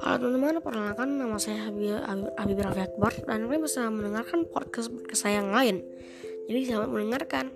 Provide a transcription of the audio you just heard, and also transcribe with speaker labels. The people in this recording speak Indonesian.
Speaker 1: Halo teman-teman, perkenalkan nama saya Habib, Habib, Habib Raffi Akbar dan kalian bisa mendengarkan podcast, podcast saya yang lain. Jadi selamat mendengarkan.